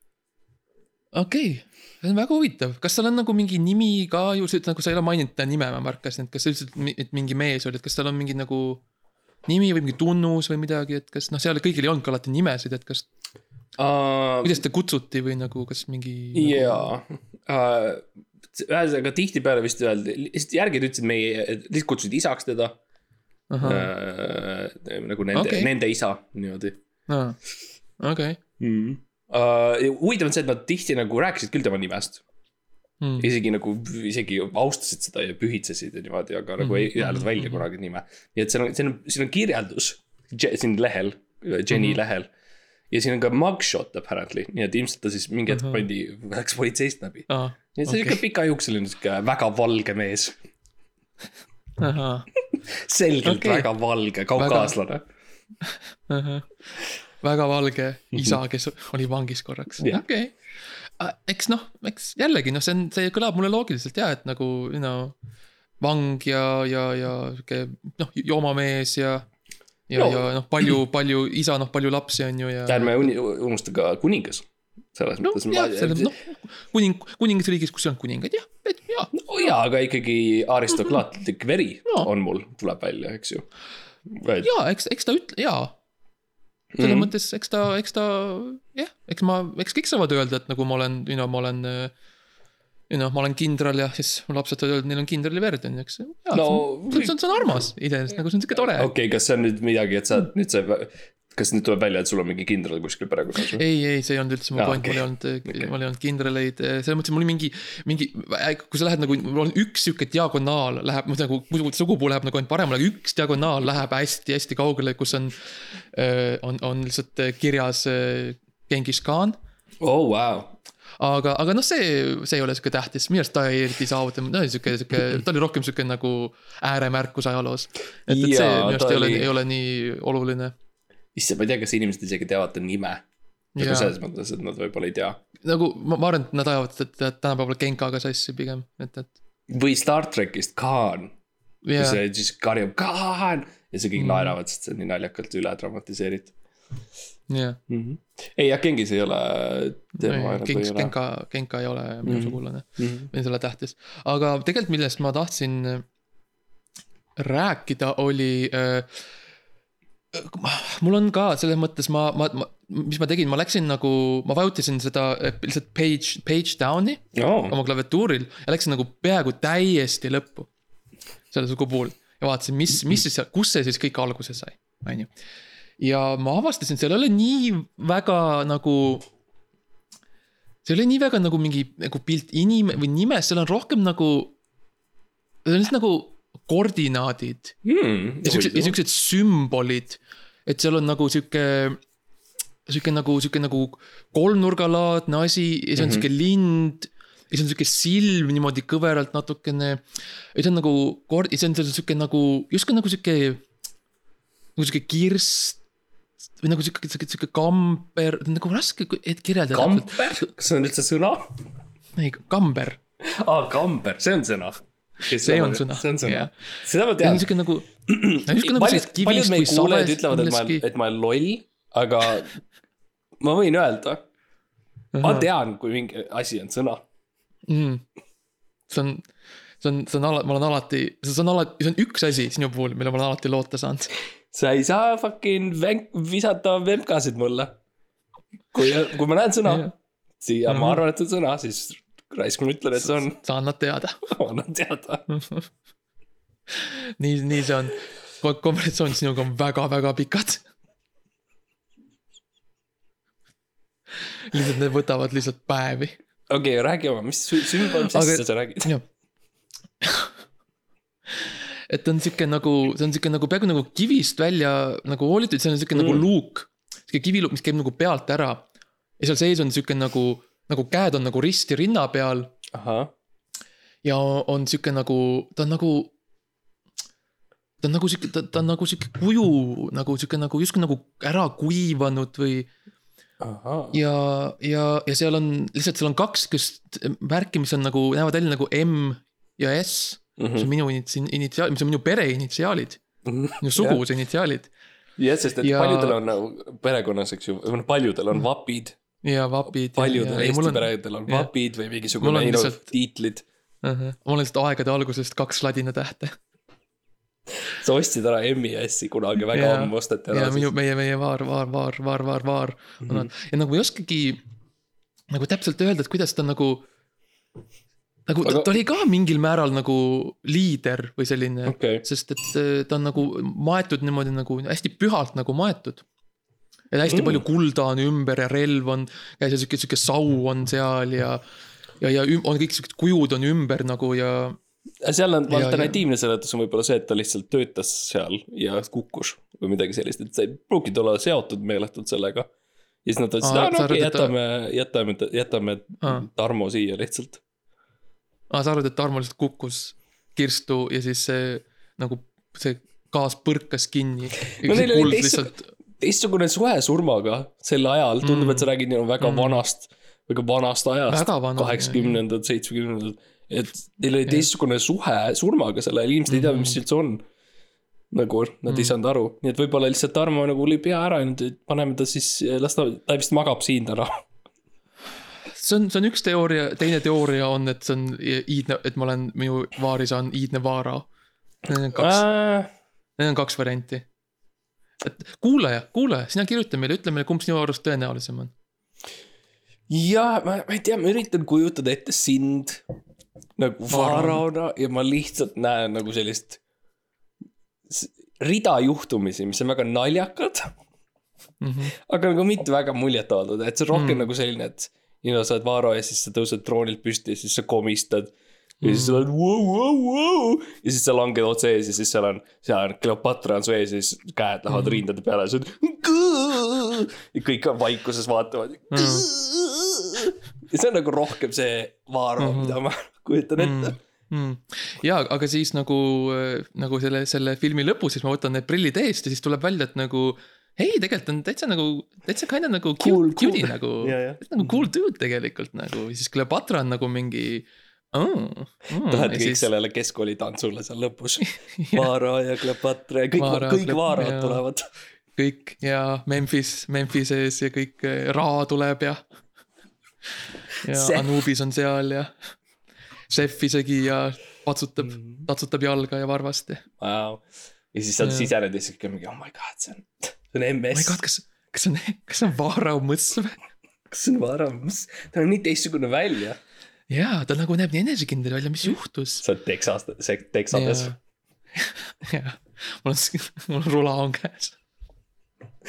Okei okay., see on väga huvitav, kas seal on nagu mingi nimi ka ju, nagu sa ei ole maininud ta nime, ma märkasin, et kas sa ütlesid, et mingi mees oli, et kas tal on mingi nagu nimi või mingi tunnus või midagi, et kas noh, seal kõigil ei olnudki alati nimesid, et kas, kuidas ta kutsuti või nagu, kas mingi nagu... jaa, ühesõnaga tihtipeale vist öeldi, lihtsalt järgi ütlesid meie, lihtsalt kutsusid isaks teda. nagu nende okay., nende isa niimoodi okei, mm.. Uh, huvitav on see, et nad tihti nagu rääkisid küll tema nimest, Hmm. isegi nagu, isegi austasid seda ja pühitsesid ja niimoodi, aga nagu ei Mhm, öelnud mhm, välja mhm. kunagi nime. nii et seal on, siin on, siin on kirjeldus Je- siin lehel, Jenny Mhm. lehel. ja siin on ka mugshot apparently, nii et ilmselt ta siis mingi hetk Mhm. pandi, läks politseist läbi. aa, nii et see on Okei. siuke pikajuukseline, siuke väga valge mees, selgelt okay. väga valge kaukaaslane. Väga valge isa, kes oli vangis korraks, okei. eks noh, eks jällegi noh, see on, see kõlab mulle loogiliselt ja, et nagu you know, vang ja, ja, ja sihuke noh, joomamees ja. ja No. ja noh, palju, palju isa, noh palju lapsi on ju ja. ärme unusta ka kuningas, selles no mõttes. jah, selles noh, kuning, kuningasriigis, kus on kuningaid jah, et jaa. no jaa, aga ikkagi aristokraatlik veri No. on mul, tuleb välja, eks ju. jaa, eks, eks ta ütle, jaa. Selles mm. -hmm. mõttes, eks ta, eks ta jah, eks ma, eks kõik saavad öelda, et nagu ma olen, know, ma olen. You know, ma olen kindral ja siis mu lapsed võivad öelda, neil on kindrali verd on ju, eks. No- see, on, see, on, see on armas iseenesest, nagu see on siuke tore okei okay,, kas see on nüüd midagi, et sa nüüd sa, kas nüüd tuleb välja, et sul on mingi kindral kuskil perekonnas või? ei, ei, see ei olnud üldse mu point, mul ei olnud okay., mul ei olnud kindraleid, selles mõttes, et mul oli mingi, mingi, kui sa lähed nagu, mul on üks sihuke diagonaal läheb nagu, sugupuu läheb nagu ainult paremale, aga üks diagonaal läheb hästi-hästi kaugele, kus on, on, on lihtsalt äh, kirjas äh, Genghis Khan oh, wow. aga, aga noh, see, see ei ole sihuke tähtis, minu arust ta ei eriti saavutanud, no sihuke, sihuke, ta oli rohkem sihuke nagu ääremärkus ajaloos. et, et see minu arust ei ole ei ole nii oluline. issand, ma ei tea, kas inimesed isegi teavad ta nime. nagu selles mõttes, et nad võib-olla ei tea. nagu ma, ma arvan, et nad ajavad teda tänapäeval Genkaga sassi pigem, et, et. või Star trackist Khan, kui jaa, see siis karjub Khan ja see kõik Mm. naeravad, sest see on nii naljakalt üle dramatiseeritud jaa. mm. -hmm. ei jah, Genghis ei ole ei Genka, ole. Genka, ei ole minu Mhm. sugulane Mm -hmm. või ole tähtis, aga tegelikult, millest ma tahtsin rääkida, oli äh,. Mul on ka selles mõttes ma, ma, ma, mis ma tegin, ma läksin nagu, ma vajutasin seda äh, lihtsalt page, page down'i Oh. oma klaviatuuril ja läksin nagu peaaegu täiesti lõppu. selle sugu puhul ja vaatasin, mis, mis siis, kus see siis kõik alguse sai, on ju. ja ma avastasin, seal ei ole nii väga nagu. see ei ole nii väga nagu mingi nagu pilt inim- või nimest, seal on rohkem nagu. Need on lihtsalt nagu koordinaadid Mm, ja siuksed, ja siuksed sümbolid, et seal on nagu sihuke, sihuke nagu, sihuke nagu kolmnurgalaadne asi ja siis on mm -hmm. sihuke lind. ja siis on sihuke silm niimoodi kõveralt natukene. ja see on nagu kord-, ja see on sihuke nagu, justkui nagu sihuke, nagu sihuke kirst. või nagu sihuke, sihuke, sihuke kamber, nagu raske et kirjeldada. kamper, kas see on üldse sõna? ei, kamber, aa, kamber, see on sõna. See on sõna. see on sõna jah, seda ma tean on. sihuke nagu. paljud, paljud meie kuulajad ütlevad, et ma, et ma olen loll, aga ma võin öelda, ma tean, kui mingi asi on sõna. mm.. see on, see on, see on ala-, ma olen alati, see on alati, see on üks asi sinu puhul, mille ma olen alati loota saanud. sa ei saa fucking venk-, visata vemkasid mulle. kui, kui ma näen sõna Jah. ja Mhm. ma arvan, et see on sõna, siis raisk ma ütlen, et see on, sa annad teada. annan teada. nii, nii see on. konversatsioonid sinuga on väga-väga pikad. lihtsalt need võtavad lihtsalt päevi. okei okay,, räägi oma, mis sü- sümbol, mis Aga- asja sa räägid? et ta on sihuke nagu, see on sihuke nagu peaaegu nagu kivist välja nagu hoolitud, see on sihuke mm. nagu Mm. luuk. sihuke kiviluuk, mis käib nagu pealt ära. ja seal sees on sihuke nagu, nagu käed on nagu risti rinna peal. Ja on sihuke nagu, ta on nagu. ta on nagu sihuke, ta, ta on nagu sihuke kuju nagu sihuke nagu justkui nagu ära kuivanud või ahah, ja, ja, ja seal on lihtsalt seal on kaks sihukest märki, mis on nagu, näevad välja nagu M ja S. Mhm. mis on minu initsi-, initsiaal, mis on minu pere initsiaalid, minu suguvõsa initsiaalid. Jah, sest et ja... Ja- paljudel on nagu perekonnas, eks ju, või noh, paljudel on vapid, ja vapid. paljudel Eesti peredel on vapid või Mul mingisugune lihtsalt- tiitlid. uh. -huh. mul on lihtsalt aegade algusest kaks ladina tähte. sa ostsid ära M-i ja S-i kunagi väga Jaa. ammu osteti ja ära. minu, meie, meie vaar, vaar, vaar, vaar, vaar, vaar mm. -hmm. ja nagu ei oskagi nagu täpselt öelda, et kuidas ta nagu. nagu Aga- Aga... ta oli ka mingil määral nagu liider või selline okay., sest et äh, ta on nagu maetud niimoodi nagu hästi pühalt nagu maetud. Et hästi Mm. palju kulda on ümber ja relv on, ja sihuke, sihuke sau on seal ja. ja, ja on kõik siuksed kujud on ümber nagu ja seal on Ja- alternatiivne seletus on võib-olla see, et ta lihtsalt töötas seal ja kukkus või midagi sellist, et sa ei pruukinud olla seotud meeletult sellega. ja siis nad ütlesid, Aa, aa no okei, jätame, jätame, jätame Aa. Tarmo siia lihtsalt. ah,. sa arvad, et Tarmo lihtsalt kukkus kirstu ja siis see nagu see gaas põrkas kinni. No oli teistsugune- suhe surmaga sel ajal, tundub mm., et sa räägid nagu väga Mm. vanast, väga vanast ajast, kaheksakümnendad, seitsmekümnendad. et neil oli teistsugune suhe surmaga sel ajal, inimesed ei tea, mis see üldse on. nagu nad mm. ei saanud aru, nii et võib-olla lihtsalt Tarmo nagu lõi pea ära ja nüüd paneme ta siis, las ta, ta vist magab siin täna. see on, see on üks teooria, teine teooria on, et see on iidne, et ma olen, minu vaaris on iidne vaara. Need on kaks, need on kaks varianti. Et kuulaja, kuulaja, sina kirjuta meile, ütle meile, kumb sinu arust tõenäolisem on. ja ma, ma ei tea, ma üritan kujutada ette sind nagu faraona ja ma lihtsalt näen nagu sellist rida juhtumisi, mis on väga naljakad, Mm -hmm. aga nagu mitte väga muljetavaldavad, et see on rohkem Mm. mm. nagu selline, et you know, sa oled Vaaro ja siis sa tõused troonilt püsti ja siis sa komistad. Ja siis sa oled vau, vau, vau ja siis sa langed otse ees ja siis seal on, seal on Cleopatra on su ees ja siis käed lähevad mm. rindade peale ja sa oled. ja kõik on vaikuses vaatavad ja see on nagu rohkem see Vaaro mm, mida ma kujutan ette mm.. Mm. ja, aga siis nagu, nagu selle, selle filmi lõpus, siis ma võtan need prillid eest ja siis tuleb välja, et nagu hei, tegelikult on täitsa nagu, täitsa kinda nagu cute Cool, cool,, cool. cute'i nagu Ja, ja. nagu cool dude tegelikult nagu, siis Cleopatra on nagu mingi oh,. Mm, Lähed kõik siis... sellele keskkoolitantsule seal lõpus. Vaaro ja Cleopatra ja kõik, kõik Vaarod jaa. tulevad. kõik ja Memphis, Memphises ja kõik eh, Ra tuleb ja. ja See- Anubis on seal ja. Chef isegi ja patsutab mm. -hmm. tatsutab jalga ja varvasti. Wow. ja siis sa sisened ja siis on mingi oh my god, see on, see on oh my MS god,. kas, kas see on, kas see on Vaarau mõss või? kas see on Vaaramus? ta on nii teistsugune välja. jaa, ta nagu näeb nii enesekindel välja, mis juhtus? sa oled Texas, Texades. jaa, mul on, mul on rula on käes.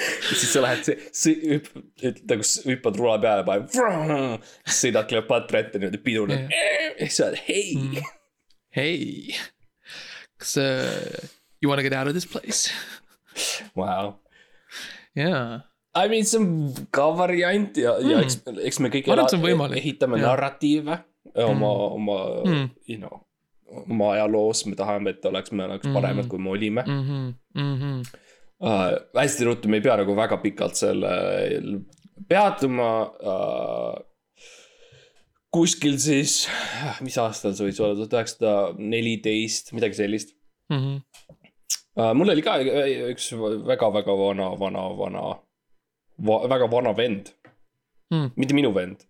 ja siis sa lähed, see, nagu hüppad rula peale, paned, sõidad Cleopatra ette niimoodi piduned. ja siis sa oled hei Mm. hei, kas uh, you wanna get out of this place? wow.. jaa, I mean, see on ka variant ja mm., ja eks, eks me kõik Ma arvan, et see on võimalik. ehitame Jah. narratiive oma mm., oma Mm. mm., you know, oma ajaloos, me tahame, et oleks, me oleks paremad Mm. mm., kui me olime mhmh, mhmh, uh,. hästi ruttu, me ei pea nagu väga pikalt selle peatuma uh,. kuskil siis, mis aastal see võis olla, tuhat üheksasada neliteist, midagi sellist mhmh, uh,. mul oli ka üks väga-väga vana, vana, vana va, väga vana vend Mm. mitte minu vend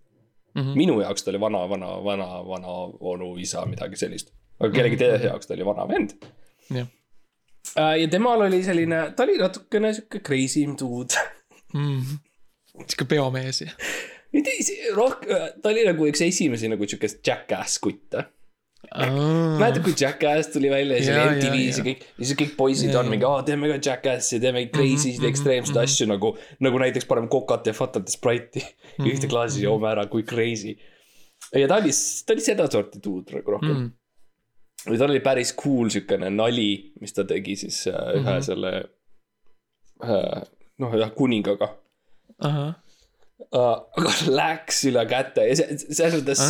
Mhm. minu jaoks ta oli vana, vana, vana, vana onu isa, midagi sellist. aga kellegi Mhm. teise jaoks ta oli vana vend. jah, ja temal oli selline, ta oli natukene sihuke crazy dude. sihuke peomees ja. rohkem, ta oli nagu üks esimesi nagu siukest jackass kutte. mäletad, kui Jackass tuli välja ja Jaa, oli MTV-s ja kõik, ja siis kõik poisid on mingi, aa teeme ka Jackassi, teeme crazy sid, ekstreemseid asju nagu, nagu näiteks paneme kokat ja fatat ja Sprite'i ühte klaasi, joome ära, kui crazy. ja ta oli, ta oli sedasorti dude nagu rohkem. Või tal oli päris cool siukene nali, mis ta tegi siis äh, ühe selle äh,. noh, jah, kuningaga. Ahah. Aga läks üle käte ja selles mõttes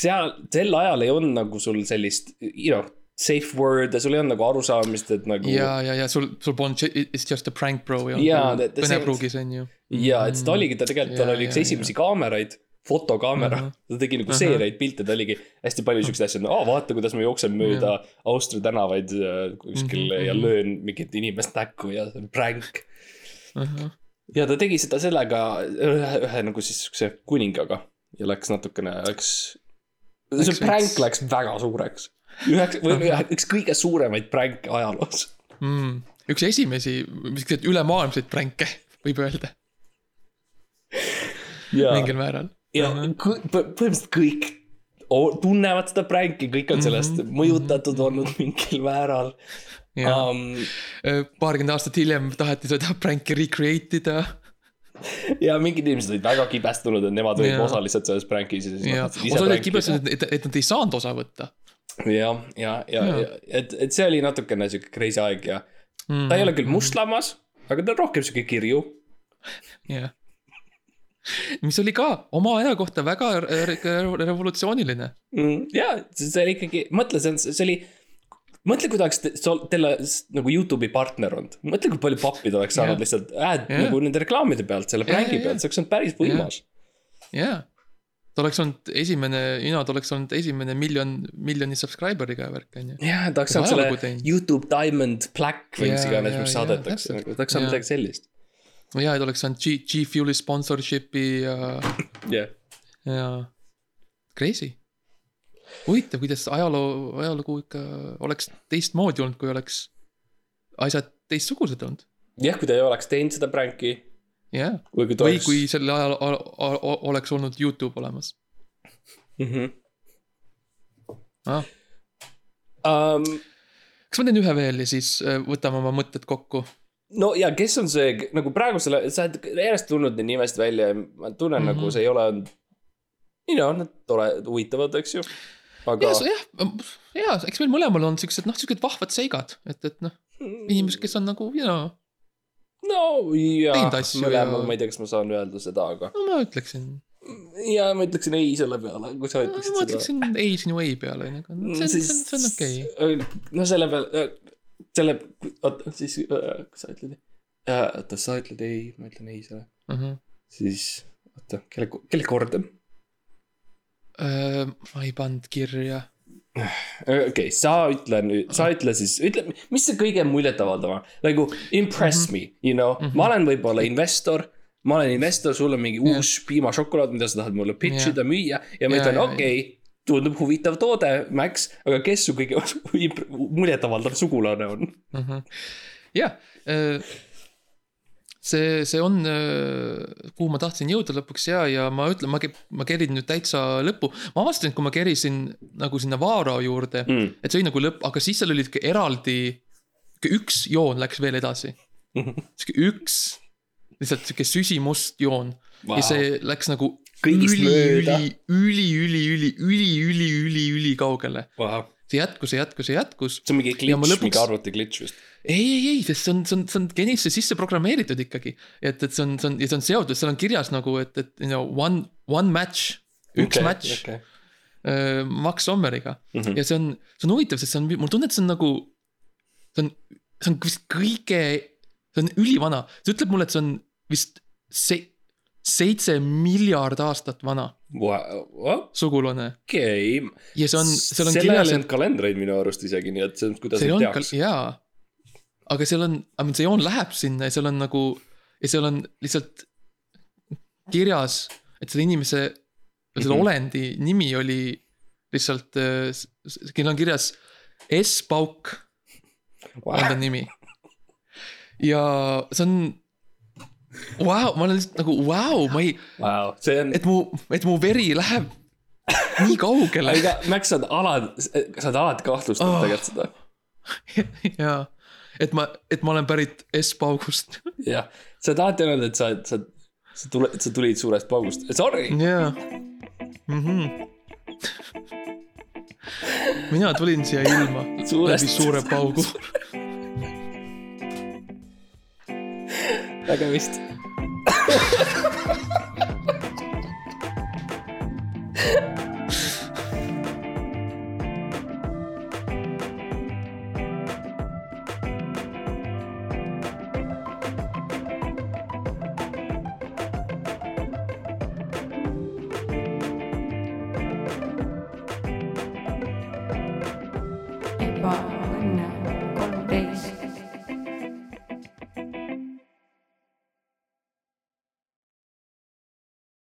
seal, sel ajal ei olnud nagu sul sellist, you know, safe word'e, sul ei olnud nagu arusaamist, et nagu. ja, ja, ja sul, sul polnud, it's just a prank bro ja ta- ta- see- kõnepruugis on ju. ja, et ta oligi, ta tegelikult, tal oli üks esimesi kaameraid, fotokaamera Ahah. -huh. ta tegi nagu seeriaid pilte, ta oligi hästi palju siukseid asju, aa vaata, kuidas ma jooksen mööda Austria tänavaid äh, kuskil Mhm, ja mhm. löön mingit inimest näkku ja see on prank. ahah, ja ta tegi seda sellega ühe, ühe nagu siis siukse kuningaga ja läks natukene, läks. see veits- läks väga suureks. üheks, või üks kõige suuremaid pränke ajaloos. mm.. üks esimesi, siukseid ülemaailmseid pränke, võib öelda mingil määral. ja põhimõtteliselt kõik tunnevad seda pränki, kõik on sellest Mhm, mõjutatud olnud mingil määral um,. paarkümmend aastat hiljem taheti seda pränki recreate ida ja mingid inimesed olid väga kibestunud, et nemad olid osalised selles prankis ja siis nad tahtsid ise osad olid kibestunud, et, et nad ei saanud osa võtta jah, ja, ja, ja et, et see oli natukene sihuke crazy aeg ja mm.. ta ei ole küll mustlammas, aga ta on rohkem sihuke kirju. jah. mis oli ka oma aja kohta väga re re revolutsiooniline. Mm, ja see oli ikkagi, mõtle, see on, see oli. mõtle, kui ta oleks te- s- nagu Youtube'i partner olnud, mõtle, kui palju pappi ta oleks saanud Jah. lihtsalt ad Jah. nagu nende reklaamide pealt, selle Jah, prängi jah, pealt, see oleks olnud päris võimas. jaa. ta oleks olnud esimene, Ina, ta oleks olnud esimene miljon, miljoni subscriber'iga värk on ju. jah, ta oleks Ta saanud selle. Youtube Diamond Black või mis Jaa, iganes, jaa, mis jaa, saadetakse nagu, ta oleks saanud Jaa. midagi sellist. ja, et oleks saanud G, G Fuel'i sponsorship'i ja, jah, ja crazy. huvitav, kuidas ajaloo, ajalugu ikka oleks teistmoodi olnud, kui oleks asjad teistsugused olnud. jah, kui ta ei oleks teinud seda pränki jah, või oleks. kui sel ajal oleks olnud Youtube olemas mm. -hmm. ah.. Um, kas ma teen ühe veel ja siis äh, võtame oma mõtted kokku? no ja kes on see nagu praegusele, sa oled järjest tulnud neid nimest välja ja ma tunnen mm Mhm. -hmm. nagu see ei ole you know, nad tore, huvitavad, eks ju. Aga ja, jah, ja eks meil mõlemal on siuksed noh, siuksed vahvad seigad, et, et noh, inimesed, kes on nagu you know, no ja asju mõlemal ja- ma ei tea, kas ma saan öelda seda, aga no ma ütleksin, ja ma ütleksin ei selle peale, kui sa ütleksid ma seda. ütleksin ei sinu ei peale, aga no, see on, see on, see on okei okay.. okay.. no selle peale, selle, oota siis, kas sa ütled, oota, sa ütled ei, ma ütlen ei selle, Uh -huh. siis oota, kelle, kelle kord on? Ma ei pannud kirja. okei okay,, sa ütle nüüd, sa ütle siis, ütle, mis see kõige muljetavaldavam, nagu impress Mhm. me, you know mm, -hmm. ma olen võib-olla investor. ma olen investor, sul on mingi Jah. uus piimašokolaad, mida sa tahad mulle pitch ida, müüa ja ma ütlen, okei tundub huvitav toode, Max, aga kes su kõige muljetavaldav sugulane on? jah, see, see on, kuhu ma tahtsin jõuda lõpuks ja, ja ma ütlen, ma, ma kerin nüüd täitsa lõppu. ma avastasin, et kui ma kerisin nagu sinna Vaaro juurde mm., et see oli nagu lõpp, aga siis seal oli ikka eraldi, üks joon läks veel edasi. sihuke üks, lihtsalt sihuke süsimust joon wow. ja see läks nagu Kõigist üli, üli, üli, üli, üli, üli, üli, üli, üli kaugele. Wow. see jätkus ja jätkus ja jätkus. see on mingi glitch, lõpuks- mingi arvuti glitch vist. ei, ei, ei, sest see on, see on, see on genisse sisse programmeeritud ikkagi. et, et see on, see on ja see on seotud, seal on kirjas nagu, et, et you know one, one match, üks okay, match okay. okay.. äh, Max Sommeriga mm. -hmm. ja see on, see on huvitav, sest see on, mul tunne, et see on nagu, see on, see on vist kõige, see on ülivana, see ütleb mulle, et see on vist se-, seitse miljard aastat vana sugulane okei. ja see on, seal on kirjas, ajal ei olnud kalendreid minu arust isegi, nii et see on, kuidas seal neid on teaks jaa. Aga seal on, mean see joon läheb sinna ja seal on nagu ja seal on lihtsalt kirjas, et selle inimese, selle Mhm. olendi nimi oli lihtsalt, kellel on kirjas S-pauk on ta nimi. ja see on, vau, ma olen lihtsalt nagu vau, ma ei, see on, et mu, et mu veri läheb nii kaugele aga Max, sa oled alati, sa oled alati kahtlustanud Oh. oh. tegelikult seda. ja, et ma, et ma olen pärit S-paugust. jah, sa oled alati öelnud, et sa, sa, sa tuled, sa tulid suurest paugust, sorry. jaa. -hmm. mina tulin siia ilma Suurest- läbi suure paugu. nägemist.